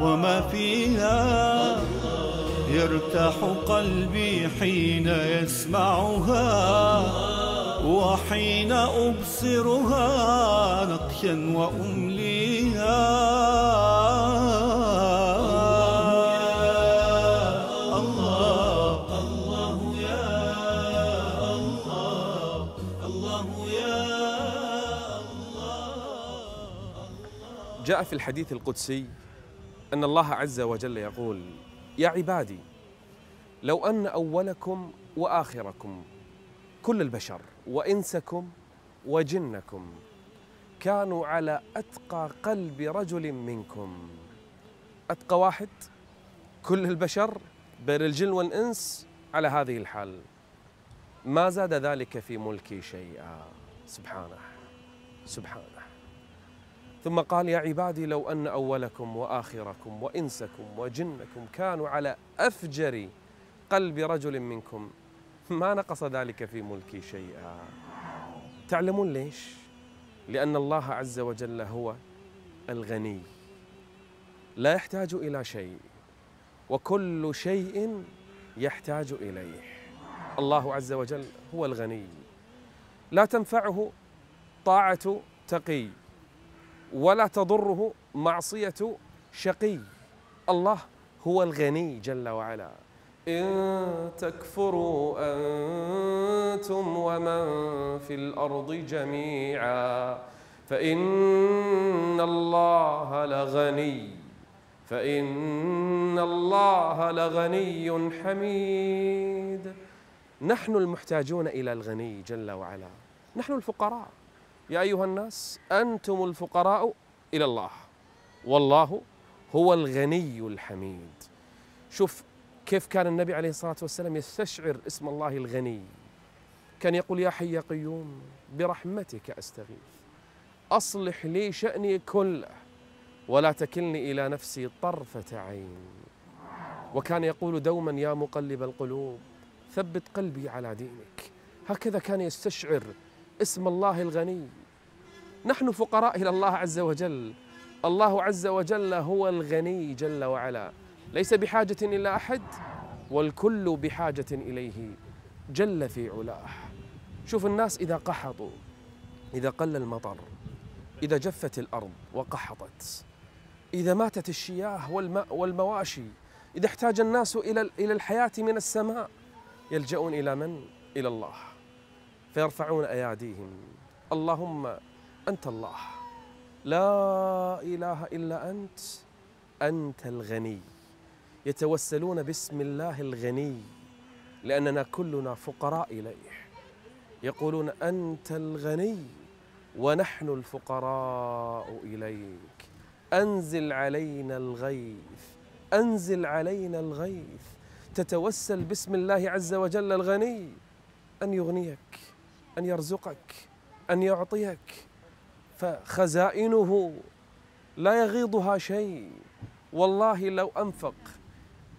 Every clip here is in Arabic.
وما فيها. يرتاح قلبي حين يسمعها وحين أبصرها نقشا وأمليها. جاء في الحديث القدسي أن الله عز وجل يقول يا عبادي لو أن أولكم وآخركم كل البشر وإنسكم وجنكم كانوا على أتقى قلب رجل منكم. أتقى واحد كل البشر بين الجن والإنس على هذه الحال. ما زاد ذلك في ملكي شيئا. سبحانه. سبحانه. ثم قال يا عبادي لو أن أولكم وآخركم وإنسكم وجنكم كانوا على أفجر قلب رجل منكم ما نقص ذلك في ملكي شيئا. تعلمون ليش؟ لأن الله عز وجل هو الغني. لا يحتاج إلى شيء وكل شيء يحتاج إليه. الله عز وجل هو الغني. لا تنفعه طاعة تقي. ولا تضره معصية شقي. الله هو الغني جل وعلا. إن تكفروا أنتم ومن في الأرض جميعا فإن الله لغني فإن الله لغني حميد. نحن المحتاجون إلى الغني جل وعلا. نحن الفقراء. يا أيها الناس أنتم الفقراء إلى الله. والله هو الغني الحميد. شوف كيف كان النبي عليه الصلاة والسلام يستشعر اسم الله الغني. كان يقول يا حي يا قيوم برحمتك أستغيث. أصلح لي شأني كله ولا تكلني إلى نفسي طرفة عين. وكان يقول دوما يا مقلب القلوب ثبت قلبي على دينك. هكذا كان يستشعر اسم الله الغني. نحن فقراء إلى الله عز وجل. الله عز وجل هو الغني جل وعلا. ليس بحاجة إلى أحد والكل بحاجة إليه جل في علاه. شوف الناس إذا قحطوا إذا قل المطر إذا جفت الأرض وقحطت إذا ماتت الشياه والماء والمواشي إذا احتاج الناس إلى إلى الحياة من السماء يلجؤون إلى من؟ إلى الله. فيرفعون أياديهم. اللهم أنت الله. لا إله إلا أنت. أنت الغني. يتوسلون باسم الله الغني. لأننا كلنا فقراء إليه. يقولون أنت الغني ونحن الفقراء إليك. أنزل علينا الغيث. أنزل علينا الغيث. تتوسل باسم الله عز وجل الغني. أن يغنيك. أن يرزقك أن يعطيك. فخزائنه لا يغيضها شيء. والله لو أنفق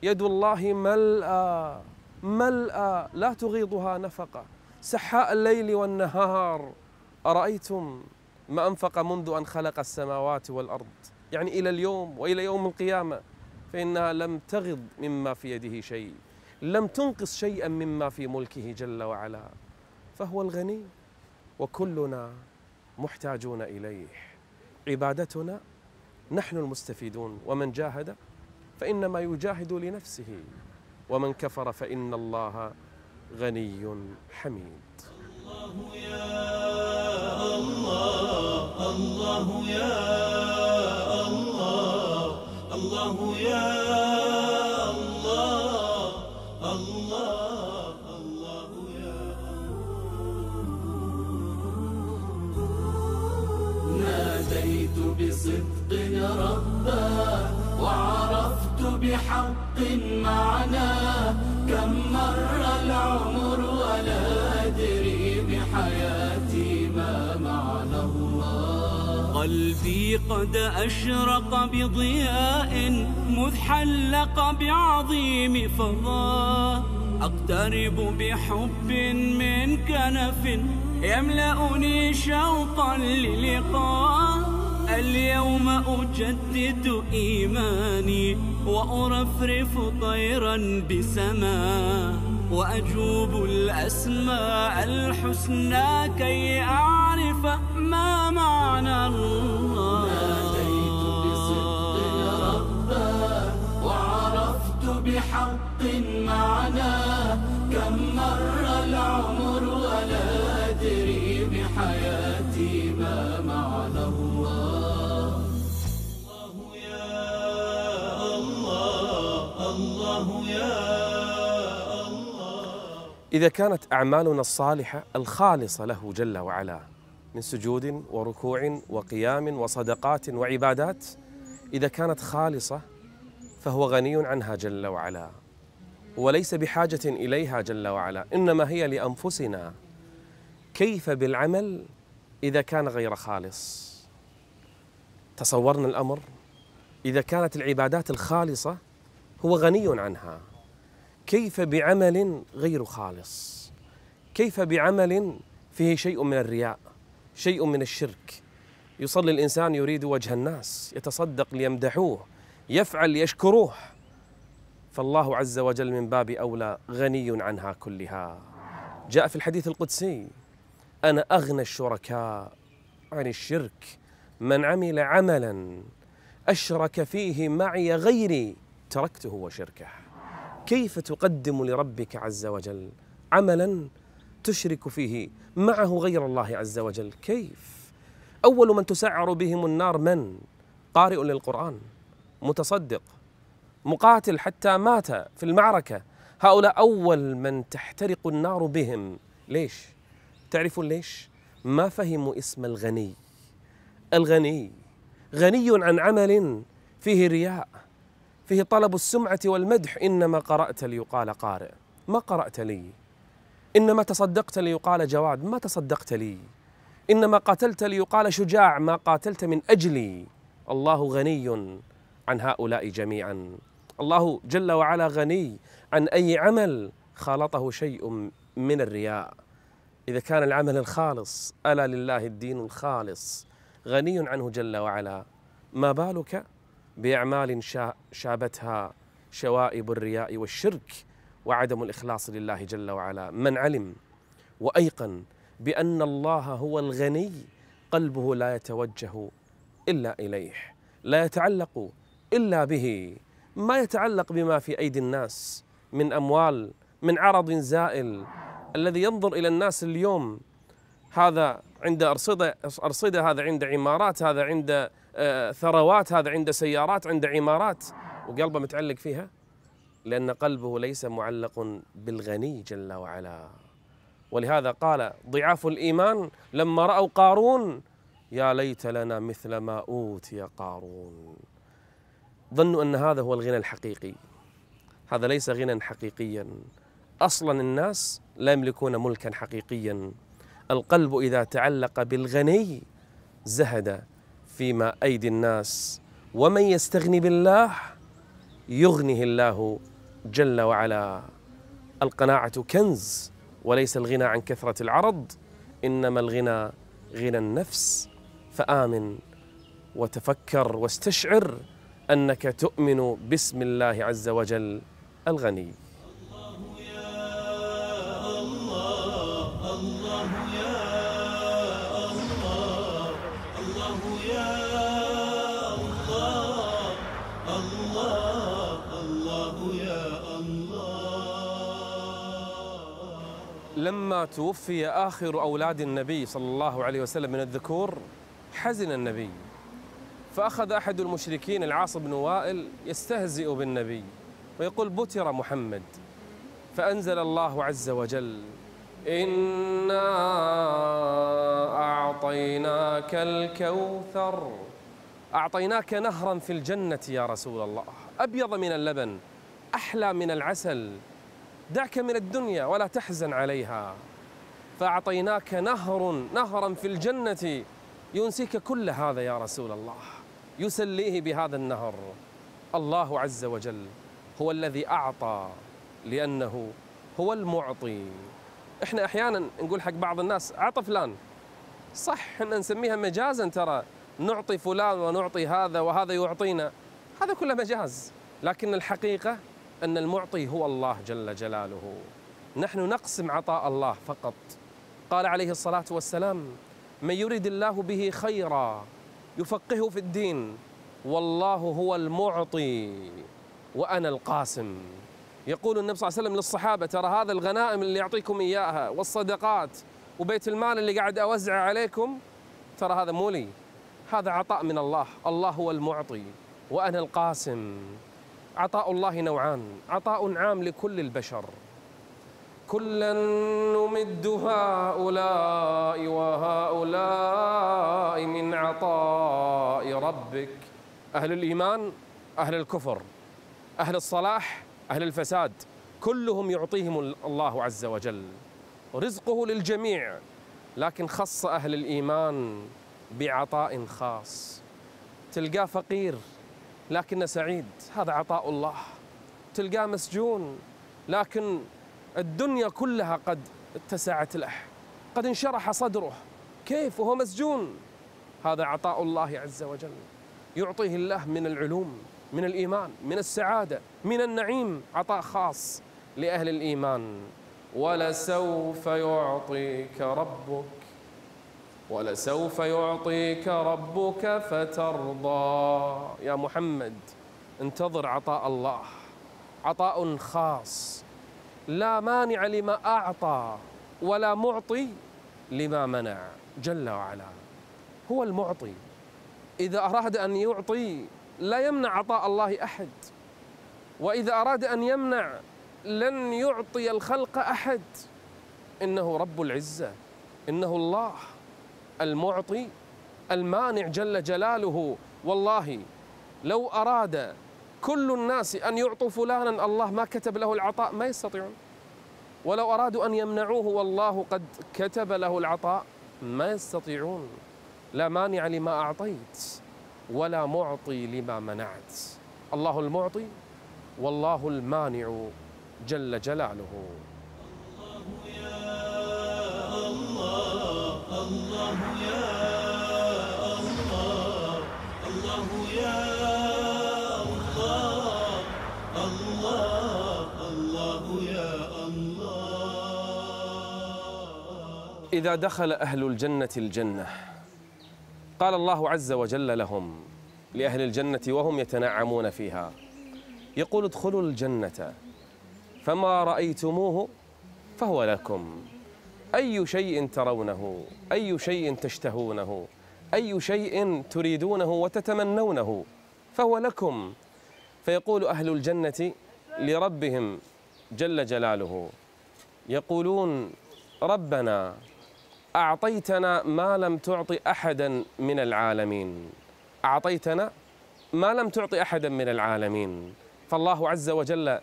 يد الله ملأى ملأى لا تغيضها نفقة. سحاء الليل والنهار أرأيتم ما أنفق منذ أن خلق السماوات والأرض؟ يعني إلى اليوم وإلى يوم القيامة فإنها لم تغض مما في يده شيء لم تنقص شيئا مما في ملكه جل وعلا. فهو الغني. وكلنا محتاجون إليه. عبادتنا نحن المستفيدون. ومن جاهد فإنما يجاهد لنفسه. ومن كفر فإن الله غني حميد. الله يا الله الله يا الله الله يا بصدق ربا وعرفت بحق معناه كم مر العمر ولا أدري بحياتي ما معنى الله. قلبي قد أشرق بضياء مذ حلق بعظيم فضاه أقترب بحب من كنف يملأني شوقا للقاه اليوم أجدد إيماني وأرفرف طيرا بسماه وأجوب الأسماء الحسنى كي أعرف ما معنى الله. ناديت بصدق رباه وعرفت بحق إذا كانت أعمالنا الصالحة الخالصة له جل وعلا من سجود وركوع وقيام وصدقات وعبادات إذا كانت خالصة فهو غني عنها جل وعلا وليس بحاجة إليها جل وعلا إنما هي لأنفسنا. كيف بالعمل إذا كان غير خالص؟ تصورنا الأمر إذا كانت العبادات الخالصة هو غني عنها. كيف بعمل غير خالص؟ كيف بعمل فيه شيء من الرياء شيء من الشرك؟ يصلي الإنسان يريد وجه الناس يتصدق ليمدحوه يفعل ليشكروه. فالله عز وجل من باب أولى غني عنها كلها. جاء في الحديث القدسي أنا أغنى الشركاء عن الشرك من عمل عملا أشرك فيه معي غيري تركته وشركه. كيف تقدم لربك عز وجل؟ عملا تشرك فيه معه غير الله عز وجل. كيف؟ أول من تسعر بهم النار من؟ قارئ للقرآن متصدق مقاتل حتى مات في المعركة. هؤلاء أول من تحترق النار بهم. ليش؟ تعرفون ليش؟ ما فهموا اسم الغني. الغني غني عن عمل فيه رياء. فيه طلب السمعة والمدح إنما قرأت ليقال قارئ. ما قرأت لي. إنما تصدقت ليقال جواد ما تصدقت لي. إنما قاتلت ليقال شجاع ما قاتلت من أجلي. الله غني عن هؤلاء جميعا. الله جل وعلا غني عن أي عمل خالطه شيء من الرياء. إذا كان العمل الخالص ألا لله الدين الخالص. غني عنه جل وعلا. ما بالك؟ بأعمال شا- شابتها شوائب الرياء والشرك وعدم الإخلاص لله جل وعلا. من علم وأيقن بأن الله هو الغني قلبه لا يتوجه إلا إليه لا يتعلق إلا به ما يتعلق بما في أيدي الناس من أموال من عرض زائل الذي ينظر إلى الناس اليوم. هذا عند أرصدة أرصدة هذا عند عمارات هذا عند آه، ثروات هذا عند سيارات عند عمارات. وقلبه متعلق فيها؟ لأن قلبه ليس معلق بالغني جل وعلا. ولهذا قال ضعاف الإيمان لما رأوا قارون يا ليت لنا مثل ما أوتي قارون. ظنوا أن هذا هو الغنى الحقيقي. هذا ليس غنى حقيقيا. أصلا الناس لا يملكون ملكا حقيقيا. القلب إذا تعلق بالغني زهد فيما أيدي الناس. ومن يستغني بالله يغنه الله جل وعلا. القناعة كنز وليس الغنى عن كثرة العرض إنما الغنى غنى النفس. فآمن وتفكر واستشعر أنك تؤمن باسم الله عز وجل الغني. لما توفي آخر أولاد النبي صلى الله عليه وسلم من الذكور حزن النبي. فأخذ أحد المشركين العاص بن وائل يستهزئ بالنبي ويقول بتر محمد فأنزل الله عز وجل إنا أعطيناك الكوثر أعطيناك نهرا في الجنة يا رسول الله أبيض من اللبن أحلى من العسل دعك من الدنيا ولا تحزن عليها. فأعطيناك نهر نهرا في الجنة. ينسيك كل هذا يا رسول الله. يسليه بهذا النهر. الله عز وجل هو الذي أعطى لأنه هو المعطي. إحنا أحيانا نقول حق بعض الناس اعط فلان. صح إحنا نسميها مجازا ترى. نعطي فلان ونعطي هذا وهذا يعطينا. هذا كله مجاز. لكن الحقيقة أن المعطي هو الله جل جلاله. نحن نقسم عطاء الله فقط. قال عليه الصلاة والسلام من يريد الله به خيرا يفقهه في الدين والله هو المعطي وأنا القاسم. يقول النبي صلى الله عليه وسلم للصحابة ترى هذا الغنائم اللي يعطيكم إياها والصدقات وبيت المال اللي قاعد أوزع عليكم؟ ترى هذا مو لي. هذا عطاء من الله. الله هو المعطي وأنا القاسم. عطاء الله نوعان. عطاء عام لكل البشر. كلا نمد هؤلاء وهؤلاء من عطاء ربك. أهل الإيمان أهل الكفر. أهل الصلاح أهل الفساد. كلهم يعطيهم الله عز وجل. رزقه للجميع. لكن خص أهل الإيمان بعطاء خاص. تلقاه فقير. لكنه سعيد هذا عطاء الله. تلقاه مسجون لكن الدنيا كلها قد اتسعت له. قد انشرح صدره. كيف؟ وهو مسجون. هذا عطاء الله عز وجل. يعطيه الله من العلوم من الإيمان من السعادة من النعيم. عطاء خاص لأهل الإيمان. ولسوف يعطيك ربك ولسوف يعطيك ربك فترضى. يا محمد انتظر عطاء الله. عطاء خاص. لا مانع لما أعطى ولا معطي لما منع. جل وعلا. هو المعطي. إذا أراد أن يعطي لا يمنع عطاء الله أحد. وإذا أراد أن يمنع لن يعطي الخلق أحد. إنه رب العزة. إنه الله. المعطي المانع جل جلاله. والله لو أراد كل الناس أن يعطوا فلانا الله ما كتب له العطاء ما يستطيعون. ولو أرادوا أن يمنعوه والله قد كتب له العطاء ما يستطيعون. لا مانع لما أعطيت ولا معطي لما منعت. الله المعطي والله المانع جل جلاله. الله يا الله الله يا الله. الله الله يا الله. إذا دخل أهل الجنة الجنة قال الله عز وجل لهم لأهل الجنة وهم يتنعمون فيها. يقول ادخلوا الجنة فما رأيتموه فهو لكم. أي شيء ترونه أي شيء تشتهونه أي شيء تريدونه وتتمنونه فهو لكم. فيقول أهل الجنة لربهم جل جلاله يقولون ربنا أعطيتنا ما لم تعطي أحدا من العالمين. أعطيتنا ما لم تعطي أحدا من العالمين. فالله عز وجل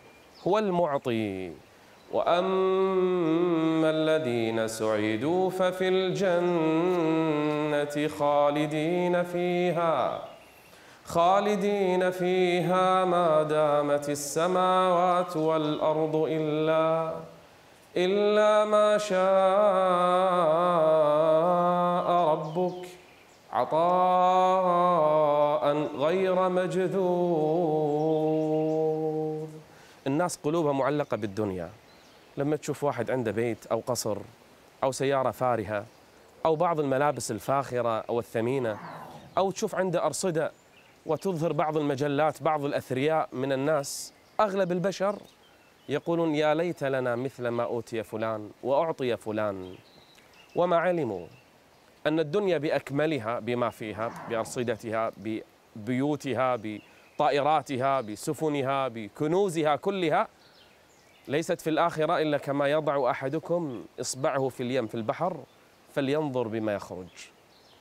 هو المعطي. وأما الذين سعدوا ففي الجنة خالدين فيها خالدين فيها ما دامت السماوات والأرض إلا إلا ما شاء ربك عطاء غير مجذوذ. الناس قلوبها معلقة بالدنيا. لما تشوف واحد عنده بيت أو قصر أو سيارة فارهة أو بعض الملابس الفاخرة أو الثمينة أو تشوف عنده أرصدة وتظهر بعض المجلات بعض الأثرياء من الناس أغلب البشر يقولون يا ليت لنا مثل ما أوتي فلان وأعطي فلان. وما علموا أن الدنيا بأكملها بما فيها بأرصدتها ببيوتها بطائراتها بسفنها بكنوزها كلها ليست في الآخرة إلا كما يضع أحدكم إصبعه في اليم في البحر فلينظر بما يخرج.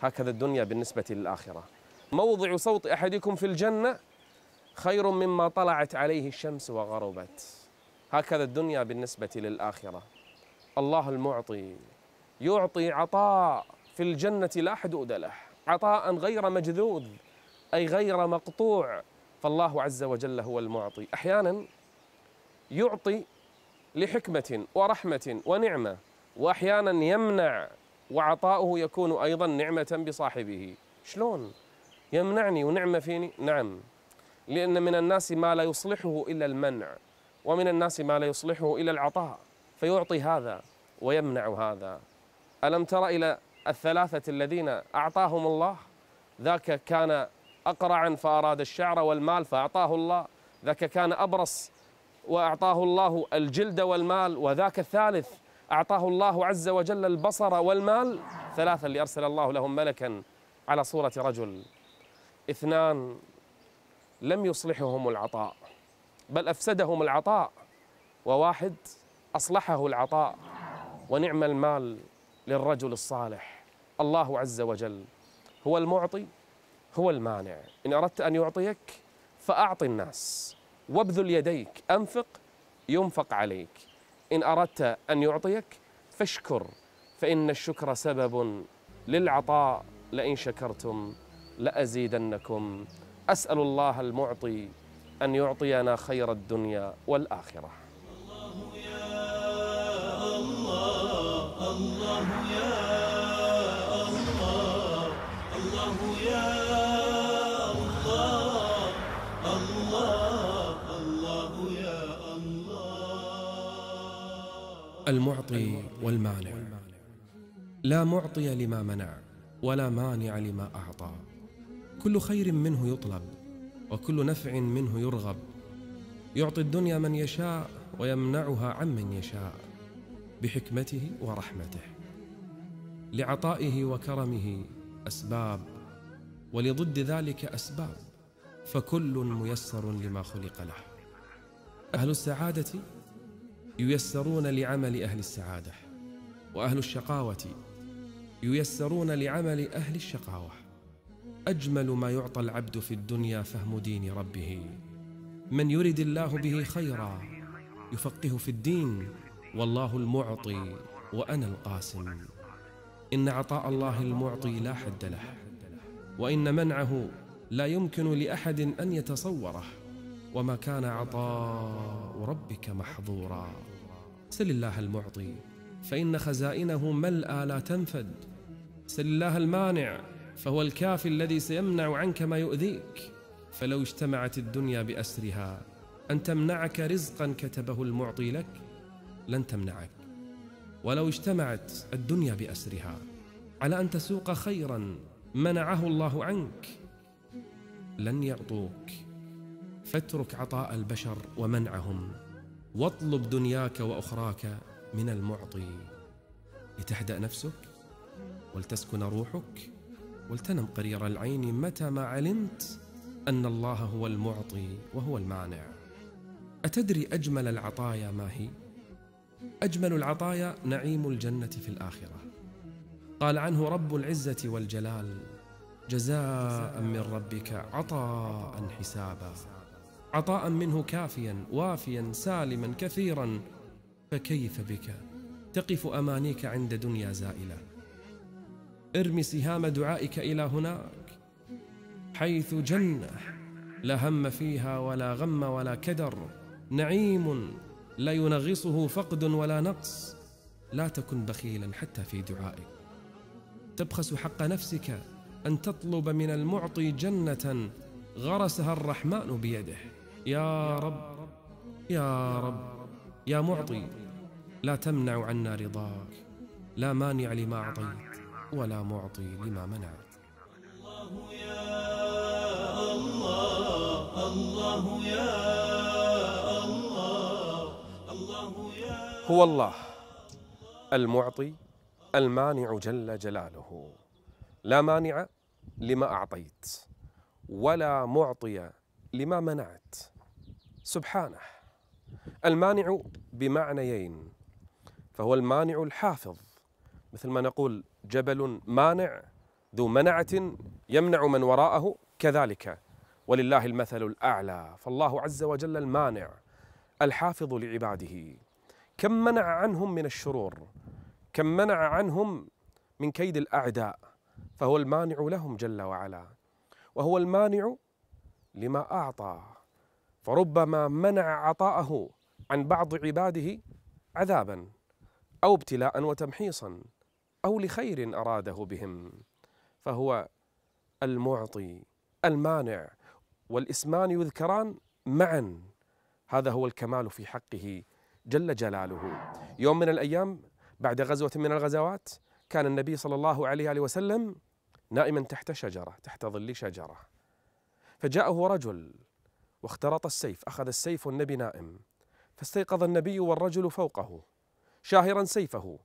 هكذا الدنيا بالنسبة للآخرة. موضع صوت أحدكم في الجنة خير مما طلعت عليه الشمس وغربت. هكذا الدنيا بالنسبة للآخرة. الله المعطي يعطي عطاء في الجنة لا حدود له. عطاء غير مجذوذ أي غير مقطوع. فالله عز وجل هو المعطي. أحيانا يعطي لحكمة ورحمة ونعمة وأحيانا يمنع وعطاؤه يكون أيضا نعمة بصاحبه. شلون؟ يمنعني ونعمة فيني؟ نعم. لأن من الناس ما لا يصلحه إلا المنع ومن الناس ما لا يصلحه إلا العطاء فيعطي هذا ويمنع هذا. ألم تر إلى الثلاثة الذين أعطاهم الله؟ ذاك كان اقرعا فأراد الشعر والمال فأعطاه الله ذاك كان أبرص وأعطاه الله الجلد والمال وذاك الثالث أعطاه الله عز وجل البصر والمال. ثلاثة اللي ارسل الله لهم ملكا على صورة رجل. اثنان لم يصلحهم العطاء بل أفسدهم العطاء وواحد أصلحه العطاء. ونعم المال للرجل الصالح. الله عز وجل هو المعطي هو المانع. إن أردت أن يعطيك فاعط الناس. وابذل يديك أنفق ينفق عليك. إن أردت أن يعطيك فاشكر فإن الشكر سبب للعطاء لئن شكرتم لأزيدنكم. أسأل الله المعطي أن يعطينا خير الدنيا والآخرة. المعطي والمانع. لا معطي لما منع ولا مانع لما أعطى. كل خير منه يطلب وكل نفع منه يرغب. يعطي الدنيا من يشاء ويمنعها عمن يشاء بحكمته ورحمته. لعطائه وكرمه أسباب ولضد ذلك أسباب. فكل ميسر لما خلق له. أهل السعادة ييسرون لعمل أهل السعادة وأهل الشقاوة ييسرون لعمل أهل الشقاوة. أجمل ما يعطى العبد في الدنيا فهم دين ربه. من يرد الله به خيرا يفقه في الدين والله المعطي وأنا القاسم. إن عطاء الله المعطي لا حد له وإن منعه لا يمكن لأحد أن يتصوره. وما كان عطاء ربك محظورا. سل الله المعطي فإن خزائنه ملأى لا تنفد. سل الله المانع فهو الكافي الذي سيمنع عنك ما يؤذيك. فلو اجتمعت الدنيا بأسرها أن تمنعك رزقا كتبه المعطي لك لن تمنعك. ولو اجتمعت الدنيا بأسرها على أن تسوق خيرا منعه الله عنك لن يعطوك. فاترك عطاء البشر ومنعهم. واطلب دنياك وأخراك من المعطي. لتهدأ نفسك ولتسكن روحك ولتنم قرير العين متى ما علمت أن الله هو المعطي وهو المانع. أتدري أجمل العطايا ما هي؟ أجمل العطايا نعيم الجنة في الآخرة. قال عنه رب العزة والجلال جزاء من ربك عطاء حسابا. عطاء منه كافيا وافيا سالما كثيرا. فكيف بك؟ تقف أمانيك عند دنيا زائلة. ارمي سهام دعائك إلى هناك حيث جنة لا هم فيها ولا غم ولا كدر. نعيم لا ينغصه فقد ولا نقص. لا تكن بخيلا حتى في دعائك. تبخس حق نفسك أن تطلب من المعطي جنة. غرسها الرحمن بيده. يا رب يا رب يا معطي لا تمنع عنا رضاك لا مانع لما أعطيت ولا معطي لما منعت. الله يا الله الله يا الله الله يا هو الله المعطي المانع جل جلاله. لا مانع لما أعطيت ولا معطي لما منعت. سبحانه. المانع بمعنيين فهو المانع الحافظ. مثل ما نقول جبل مانع ذو منعة يمنع من وراءه كذلك. ولله المثل الأعلى فالله عز وجل المانع الحافظ لعباده. كم منع عنهم من الشرور؟ كم منع عنهم من كيد الأعداء؟ فهو المانع لهم جل وعلا. وهو المانع لما أعطى. فربما منع عطاءه عن بعض عباده عذابا أو ابتلاء وتمحيصا أو لخير أراده بهم. فهو المعطي المانع والإسمان يذكران معا. هذا هو الكمال في حقه جل جلاله. يوم من الأيام بعد غزوة من الغزوات كان النبي صلى الله عليه وسلم نائما تحت شجرة تحت ظل شجرة. فجاءه رجل واخترط السيف أخذ السيف والنبي نائم. فاستيقظ النبي والرجل فوقه شاهرا سيفه.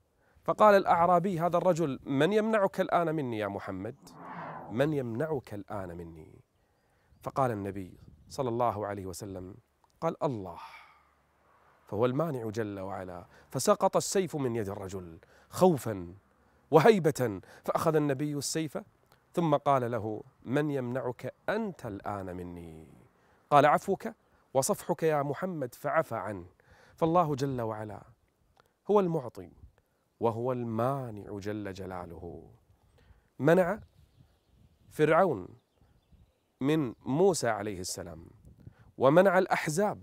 فقال الأعرابي هذا الرجل من يمنعك الآن مني يا محمد؟ من يمنعك الآن مني؟ فقال النبي صلى الله عليه وسلم قال الله. فهو المانع جل وعلا. فسقط السيف من يد الرجل خوفا وهيبة. فأخذ النبي السيف ثم قال له من يمنعك أنت الآن مني؟ قال عفوك وصفحك يا محمد فعفى عنه. فالله جل وعلا هو المعطي وهو المانع جل جلاله. منع فرعون من موسى عليه السلام ومنع الأحزاب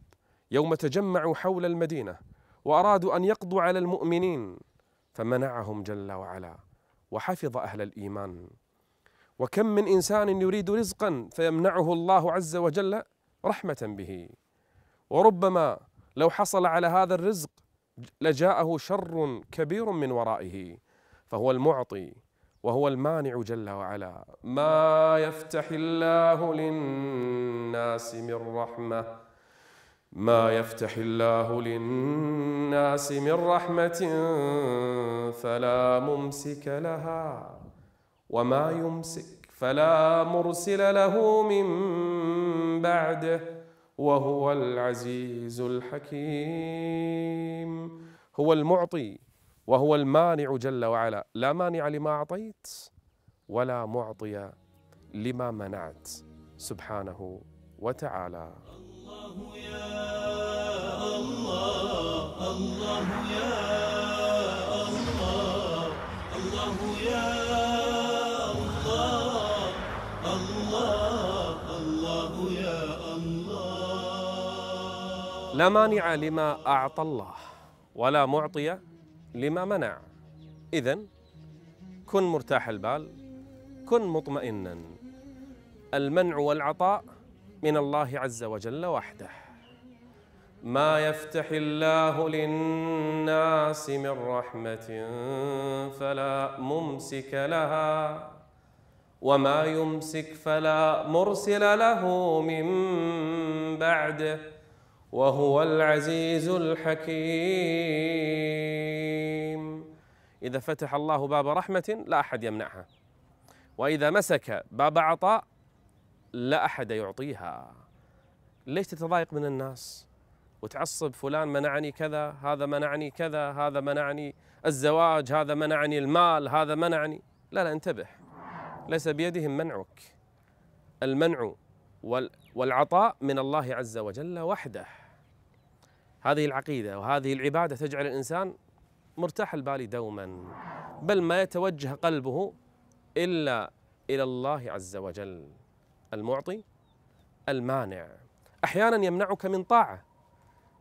يوم تجمعوا حول المدينة وأرادوا أن يقضوا على المؤمنين فمنعهم جل وعلا وحفظ أهل الإيمان. وكم من إنسان يريد رزقا فيمنعه الله عز وجل رحمة به. وربما لو حصل على هذا الرزق لجاءه شر كبير من ورائه. فهو المعطي وهو المانع جل وعلا. ما يفتح الله للناس من رحمة. ما يفتح الله للناس من رحمة فلا ممسك لها. وما يمسك فلا مرسل له من بعده وهو العزيز الحكيم. هو المعطي وهو المانع جل وعلا. لا مانع لما أعطيت ولا معطي لما منعت. سبحانه وتعالى. الله يا الله الله يا الله الله يا لا مانع لما أعطى الله ولا معطي لما منع. اذا كن مرتاح البال كن مطمئنا. المنع والعطاء من الله عز وجل وحده. ما يفتح الله للناس من رحمة فلا ممسك لها وما يمسك فلا مرسل له من بعده وهو العزيز الحكيم. إذا فتح الله باب رحمة لا أحد يمنعها. وإذا مسك باب عطاء لا أحد يعطيها. ليش تتضايق من الناس؟ وتعصب فلان منعني كذا هذا منعني كذا هذا منعني الزواج هذا منعني المال هذا منعني. لا لا انتبه. ليس بيدهم منعك. المنع والعطاء من الله عز وجل وحده. هذه العقيدة وهذه العبادة تجعل الإنسان مرتاح البال دوما بل ما يتوجه قلبه إلا إلى الله عز وجل المعطي المانع. أحيانا يمنعك من طاعة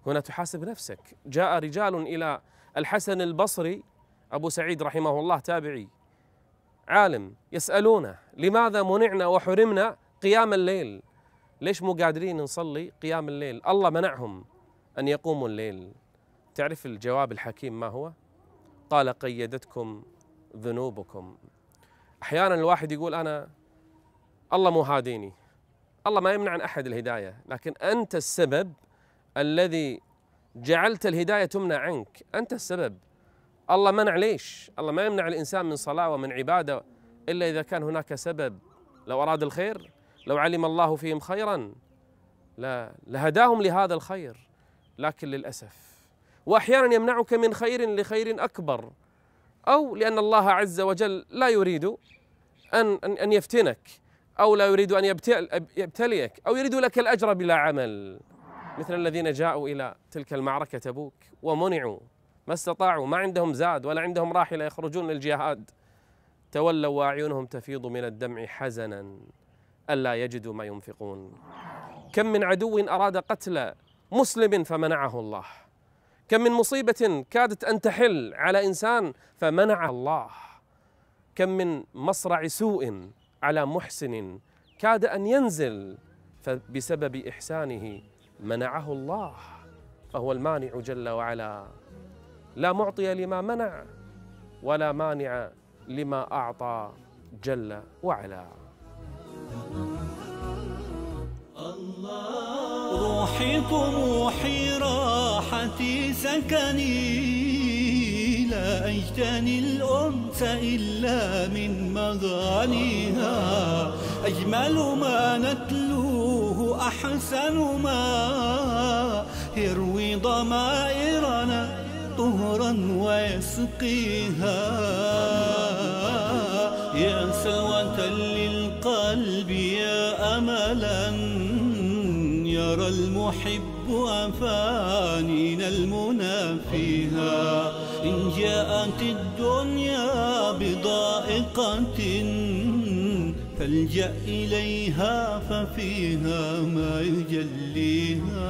هنا تحاسب نفسك. جاء رجال إلى الحسن البصري أبو سعيد رحمه الله تابعي عالم يسألونه لماذا منعنا وحرمنا قيام الليل؟ ليش مو قادرين نصلي قيام الليل؟ الله منعهم أن يقوموا الليل. تعرف الجواب الحكيم ما هو؟ قال قيدتكم ذنوبكم. أحيانا الواحد يقول أنا الله مو هاديني. الله ما يمنع عن أحد الهداية لكن أنت السبب الذي جعلت الهداية تمنع عنك. أنت السبب. الله منع ليش؟ الله ما يمنع الإنسان من صلاة ومن عبادة إلا إذا كان هناك سبب. لو أراد الخير لو علم الله فيهم خيرا لا لهداهم لهذا الخير. لكن للأسف واحيانا يمنعك من خير لخير أكبر أو لأن الله عز وجل لا يريد أن أن أن يفتنك أو لا يريد أن يبتليك أو يريد لك الأجر بلا عمل. مثل الذين جاءوا إلى تلك المعركة تبوك ومنعوا ما استطاعوا ما عندهم زاد ولا عندهم راحلة يخرجون للجهاد. تولوا وأعينهم تفيض من الدمع حزنا. ألا يجدوا ما ينفقون. كم من عدو أراد قتل مسلم فمنعه الله. كم من مصيبة كادت أن تحل على إنسان فمنع الله. كم من مصرع سوء على محسن كاد أن ينزل فبسبب إحسانه منعه الله. فهو المانع جل وعلا. لا معطي لما منع ولا مانع لما أعطى جل وعلا. روحي طموحي راحتي سكني لا أجتني الأنس إلا من مغانيها. أجمل ما نتلوه أحسن ما يروي ضمائرنا طهرا ويسقيها. يرى المحب أفانينا المنى فيها إن جاءت الدنيا بضائقة فالجأ إليها ففيها ما يجليها.